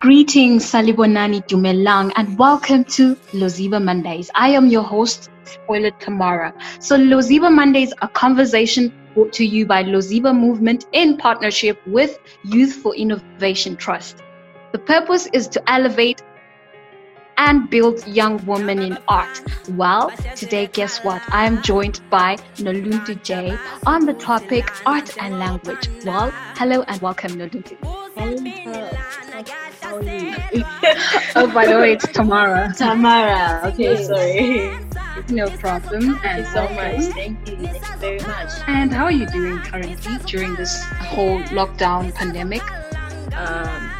Greetings, Salibonani Dumelang, and welcome to Loziba Mondays. I am your host, Spoiler Tamara. So, Loziba Mondays, a conversation brought to you by Loziba Movement in partnership with Youth for Innovation Trust. The purpose is to elevate and build young women in art. Well, today, guess what? I am joined by Noluntu J on the topic art and language. Well, hello and welcome, Noluntu. Hello. How are you? oh, by the way, it's Tamara. Tamara. Okay, sorry. No problem. Thank you so much. Thank you. Thank you very much. And how are you doing currently during this whole lockdown pandemic? Um,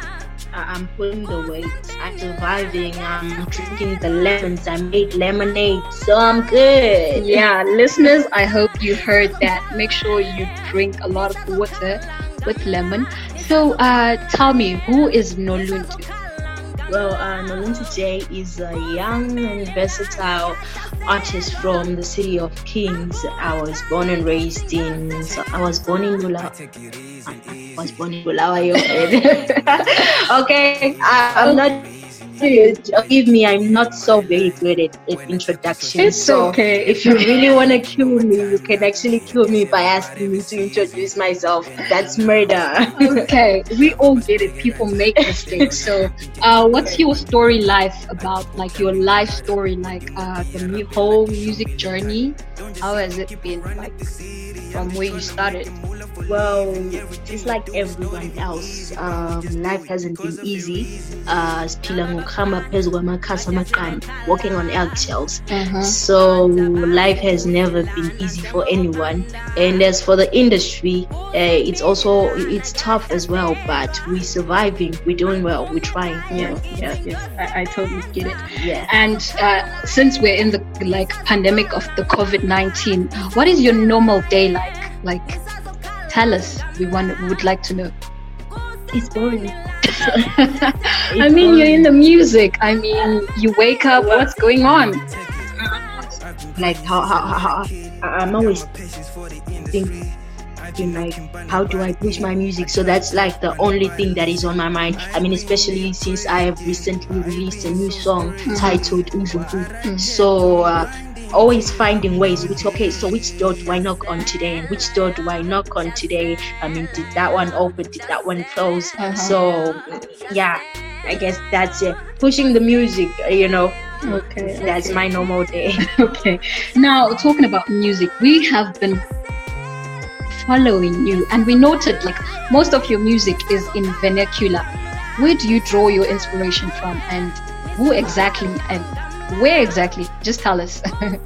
I'm pulling the weight. I'm surviving. I'm drinking the lemons. I made lemonade, so I'm good. Yeah, listeners, I hope you heard that. Make sure you drink a lot of water with lemon. So, uh, tell me, who is Noluntu? Well, uh, Noluntu J is a young and versatile artist from the city of Kings. I was born and raised in. So I was born in Lula. I was born in Bulawayo. okay, I, I'm not. Forgive me, I'm not so very good at, at introduction. It's so okay. if you really want to kill me, you can actually kill me by asking me to introduce myself. That's murder. okay, we all get it. People make mistakes. So, uh, what's your story life about? Like your life story, like uh, the mu- whole music journey. How has it been? Like from where you started? Well, just like everyone else, um, life hasn't been easy. Uh, siphila ngokuhamba phezu kwamakhasi amaqanda, walking on eggshells. Uh-huh. So life has never been easy for anyone. And as for the industry, uh, it's also it's tough as well. But we're surviving. We're doing well. We're trying. Yeah, yeah, yes. I, I totally get it. Yeah. And uh, since we're in the like pandemic of the COVID nineteen, what is your normal day like? Like, tell us. We want we would like to know. It's boring. I mean, you're in the music. I mean, you wake up. What's going on? like how, how, how, how I'm always thinking like how do I push my music so that's like the only thing that is on my mind I mean especially since I have recently released a new song titled Uzuku so uh, always finding ways which okay so which door do I knock on today and which door do I knock on today I mean did that one open did that one close Uh-huh. so yeah I guess that's it pushing the music you know Okay. that's my normal day Okay. Now, talking about music, we have been following you, and we noted like most of your music is in vernacular. Where do you draw your inspiration from, and who exactly, and where exactly? Just tell us.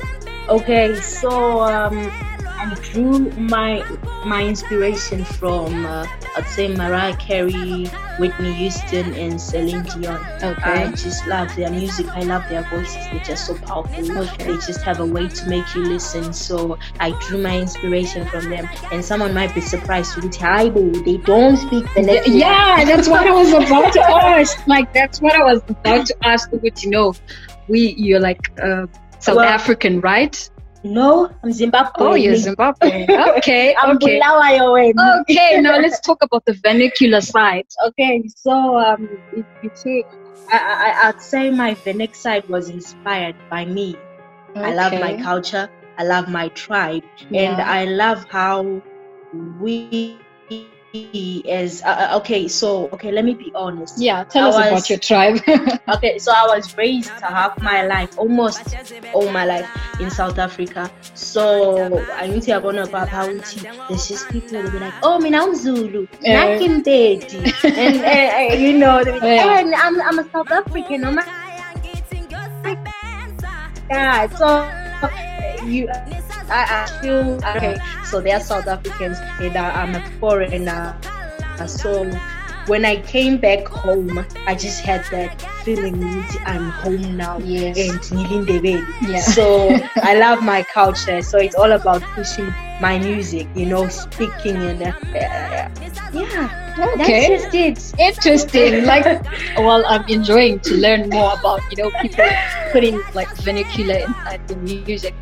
Okay, so um, I drew my my inspiration from uh, I'd say Mariah Carey, Whitney Houston, and Celine Dion. Okay. I just love their music. I love their voices. They're just so powerful. Okay. They just have a way to make you listen. So I drew my inspiration from them. And someone might be surprised with Taibo. They don't speak vernacular. yeah, that's what I was about to ask. Like that's what I was about to ask. But you know, we you're like uh, South Well- African, right? No, I'm Zimbabwe. Oh, you're Zimbabwe. Okay, I'm okay. Bulawayo. Okay, now let's talk about the vernacular side. Okay, so um, if you take, I, I, I'd say my Venex side was inspired by me. Okay. I love my culture. I love my tribe, and I love how we as uh, uh, okay. So okay, let me be honest. Yeah, tell I us about your tribe. Okay, so I was raised half my life, almost all my life in South Africa. So I need to about Papa There's just people they'll be like, "Oh, mina I'm Zulu, Yeah. Daddy," and uh, uh, you know, like, Yeah. "Oh, I'm I'm a South African, I'm a yeah." So you, I, I feel okay. So they are South Africans, and uh, I'm a foreigner. So when I came back home, I just had that feeling that I'm home now. Yes. And Nilindebele. Yeah. So I love my culture. So it's all about pushing my music, you know, speaking and uh, uh, yeah. Okay. That's just it. Interesting. Like, well, I'm enjoying to learn more about you know people putting like vernacular inside the music.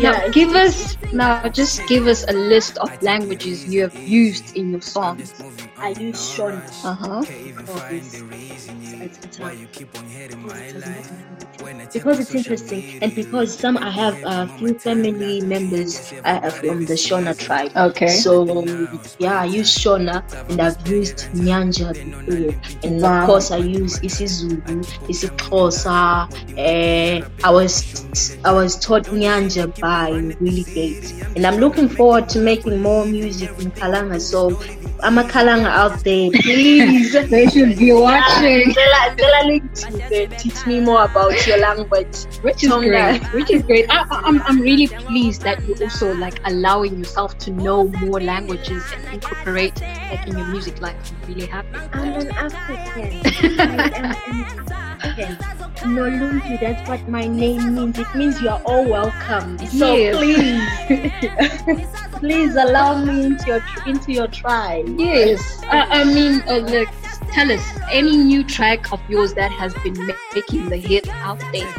Now, give us now just give us a list of languages you have used in your songs. I use Shona. Uh huh. for this. It's, it's, a- because it's interesting and because some I have a few family members uh, from the Shona tribe. Okay. So yeah, I use Shona and I've used Nyanja before, and Wow. of course I use isiZulu, isiXhosa. Uh, I was I was taught Nyanja by Willie Gates, and I'm looking forward to making more music in Kalanga. So I'm a Kalanga out there, please. they should be watching. Ndlela- ndlela lithi, uh, teach me more about your language. Which is Tonga. great. Which is great. I, I- I'm, I'm really pleased that you're also like allowing yourself to know more languages and incorporate like in your music. Like, I'm really happy. I'm an African. I am an African. Noluntu, that's what my name means. It means you are all welcome. So Yes. please, please allow me into your into your tribe. Yes. I, I mean, uh, like, tell us any new track of yours that has been ma- making the hit out there.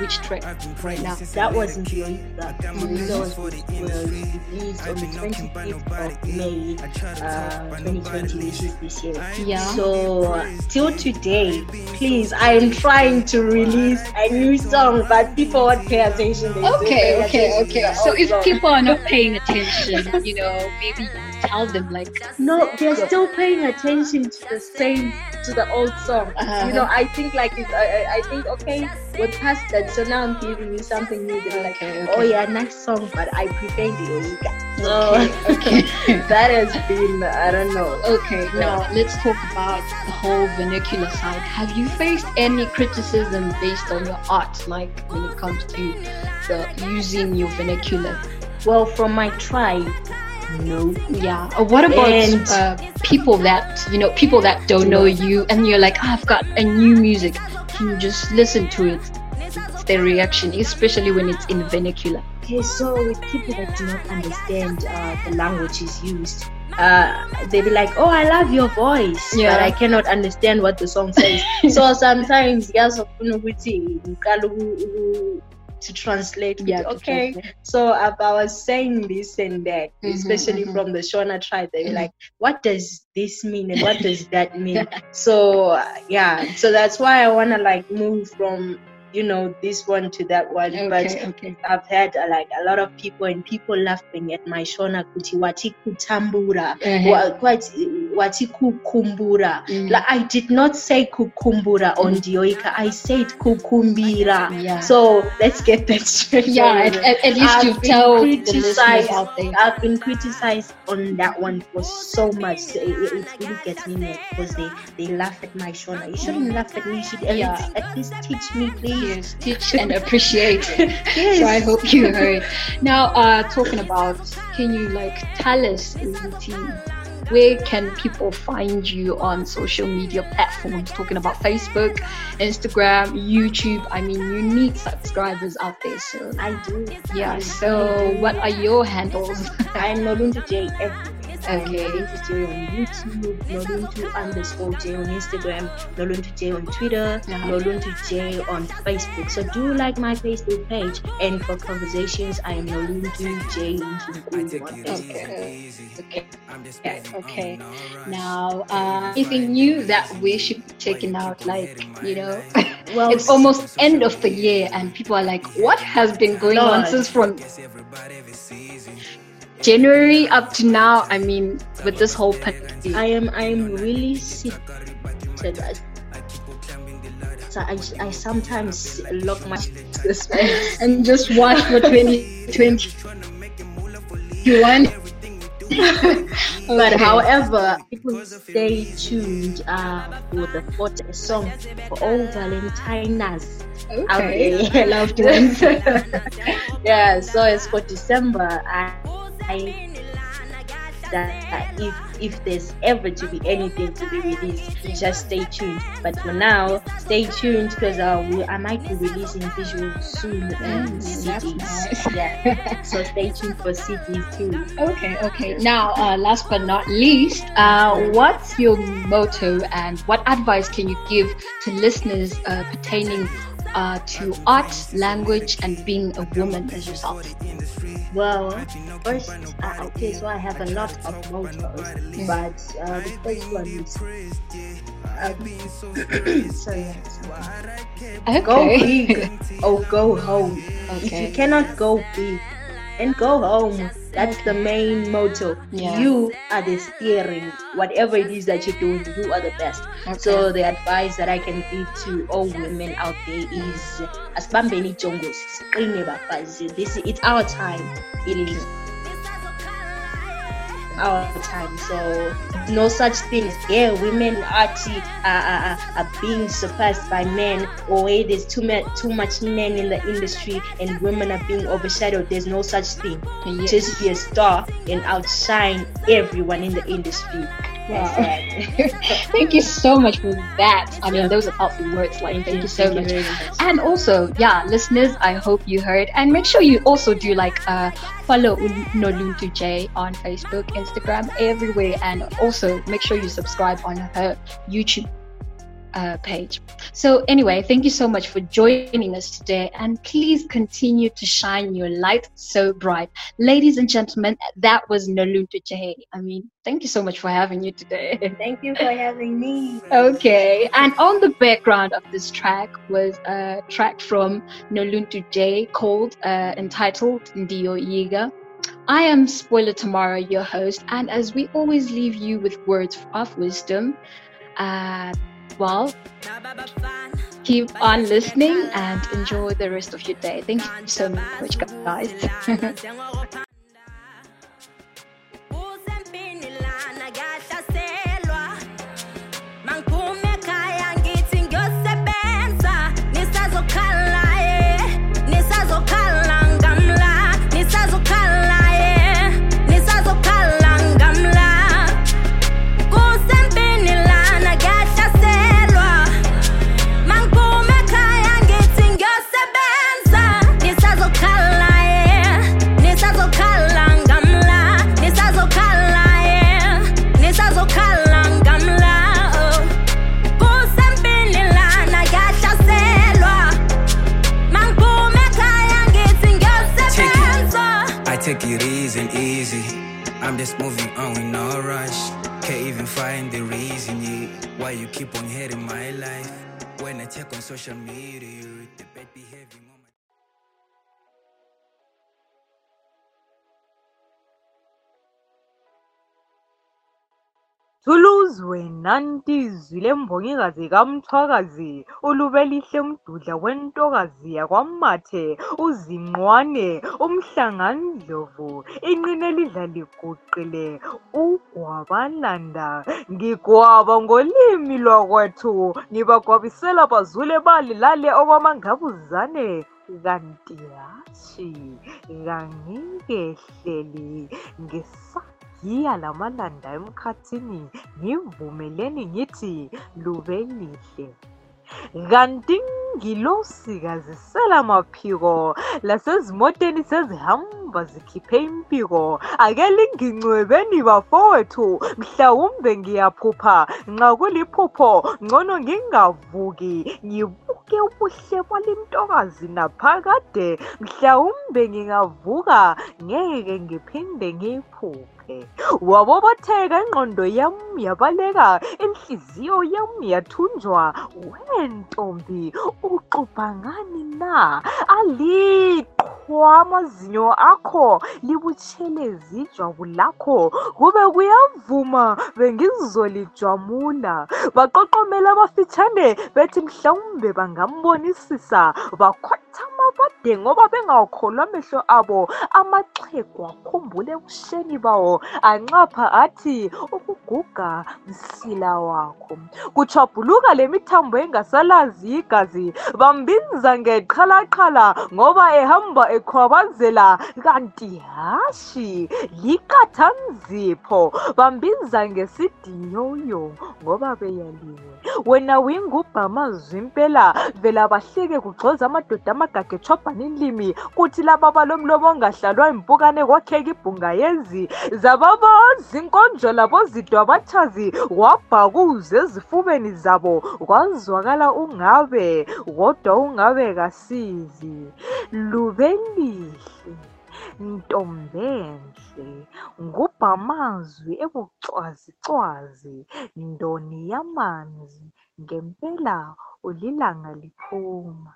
Which track right now? That wasn't Yoika. Yoika was, was released on the 25th of May, uh, 2020, this year. Yeah. So uh, till today, please, I am trying to release a new song, but people won't pay attention. They Okay, pay okay, attention okay. So if people are not paying attention, you know, maybe you tell them like, no, they're still paying attention to the same to the old song. Uh-huh. You know, I think like it's, I, I- think okay, we're past that. So now I'm giving you something new. They're like, Okay, oh yeah, nice song, but I prefer the Yoika. So okay, okay. that has been I don't know. Okay, now let's talk about the whole vernacular side. Have you faced any criticism based on your art, like when it comes to the using your vernacular? Well, from my tribe, no. Yeah. Or what about And- uh, people that you know, people that don't know you, and you're like, "Ah, I've got a new music. Can you just listen to it? It's their reaction, especially when it's in vernacular. Okay, so with people that do not understand uh, the is used, uh, they be like, "Oh, I love your voice," Yeah. but I cannot understand what the song says. so sometimes, yes, to translate. Yeah. to okay. translate. So uh, I was saying this and that, Mhm, especially mhm. from the Shona tribe. They were Mhm. like, "What does this mean and what does that mean?" so yeah, so that's why I wanna like move from you know this one to that one. But Okay. Okay. I've had uh, like a lot of people and people laughing at my Shona kuti wati kutambura, Uh-huh. wa- quite wati kukumbura. Mm. Like I did not say kukumbura on Dioika, I said kukumbira. Yeah. So let's get that straight. yeah. At, at, least I've you been tell the listeners criticized. there. I've been criticized on that one for so much. So it, it really gets me mad because they, they laugh at my Shona. You shouldn't laugh at me. You should at, Yeah. least, at least teach me, please. Yes, teach and appreciate. Yes. So I hope you heard. Now, uh, talking about, can you like tell us, Luti, where can people find you on social media platforms? Talking about Facebook, Instagram, YouTube. I mean, you need subscribers out there. So I do. yeah. I So do. what are your handles? I'm Noluntu J everywhere. I'm Okay. Noluntu on YouTube, Noluntu underscore J on Instagram, Noluntu J on Twitter, Yeah. Noluntu J on Facebook. So do like my Facebook page. And for conversations, I am Noluntu J Nchungu on Okay. Okay. Yeah, okay. Now, uh, anything new that we should be checking out? Like, you know, Well, it's almost end of the year, and people are like, "What has been going on since from January up to now?" I mean, with this whole pandemic. I am I am really sick. So I, I sometimes lock my and just watch for 2020. You want? But Okay. however, people stay tuned uh, for the fourth song for all Valentine's out okay, there. loved ones. yeah, so it's for December. I, I that if if there's ever to be anything to be released, just stay tuned. But for now, stay tuned because uh, we, I might be releasing visuals soon and CDs. nice. Yeah, so stay tuned for CDs too. Okay, okay. Now, uh, last but not least, uh, what's your motto and what advice can you give to listeners uh, pertaining uh, to art, language, and being a woman as yourself? Well, first, uh, okay, so I have a lot of mottos, Mm. but uh, the first one is um, sorry, Okay. go big or go home. If you cannot go big and go home, that's the main motto. Yeah. You are the steering. Whatever it is that you're doing, you are the best. Okay. So the advice that I can give to all women out there is asibambeni ijongo siqine bafazi. This it's our time. It is our time. So no such things. Yeah, women are, t- are, are, are being surpassed by men, or hey, there's too much too much men in the industry and women are being overshadowed. There's no such thing. Yes. Just be a star and outshine everyone in the industry. Thank you so much for that. I mean, those are powerful words. Like, thank you so Thank much. very much. And also, yeah, listeners, I hope you heard. And make sure you also do like uh, follow Un- Noluntu J on Facebook, Instagram, everywhere. And also make sure you subscribe on her YouTube uh, page. So, anyway, thank you so much for joining us today. And please continue to shine your light so bright. Ladies and gentlemen, that was Noluntu J. I mean, thank you so much for having you today. Thank you for having me. Okay, and on the background of this track was a track from Noluntu J called uh, entitled Ndio Yiga. I am Spoiler Tamara, your host, and as we always leave you with words of wisdom, uh, well, keep on listening and enjoy the rest of your day. Thank you so much, guys. social media, the bad behavior. Mama. Zuluzwe nanti izwi lembongikazi kamthwakazi ulube lihle mdudla wentokazi yakwamathe uzinqwane umhlangandlovu inqine lidla liguqile ugwabalanda ngigwaba ngolimi lwakwethu ngibagwabisela bazule balilale okwamangabuzane kanti hatshi kangikehleli ngisagiya lamalanda emkhathini ngivumeleni ngithi lube lihle kanti ngilosika maphiko lasezimoteni sezihamba zikhiphe impiko. Ake lingincwebeni bafowethu mhlawumbe ngiyaphupha. Nxa kuliphupho ngcono ngingavuki ngibuke ubuhle balintokazi naphakade. Mhlawumbe ngingavuka ngeke ngiphinde ngiyiphuphe. Wabobotheka ingqondo yami yabaleka inhliziyo yami yathunjwa. Wentombi uxubha ngani na aliqhwa amazinyo akho libutshelezi ijwabu lakho. Kube kuyavuma bengizolijwamula baqoqomela abafitshane bethi mhlawumbe bangambonisisa bakhothama bade ngoba bengawakholwa amehlo abo. Amaxhegu akhumbule ebusheni bawo anxapha athi ukuguga msila wakho. Kutshwabhuluka le mithambo engasalazi igazi bambinza ngeqhalaqhala ngoba ehamba ekhwabazela kanti hashi likathanzipho bambinza ngesidiyoyo ngoba beyaliwe wena wingubha amazwi impela vela bahleke kugxoza amadoda amagagejo bachobhana inlimi kuthi laba balomlomo ongahlalwa impukane kwakheka ibhunga yezi. Zababazi inkonjola bozidwa abachazi wabhakuza ezifubeni zabo kwazwakala ungabe kodwa ungabe kasizi. Lubelihle ntombenhle ngubhamazwi ebucwazicwazi ndoni yamanzi ngempela ulilanga liphuma.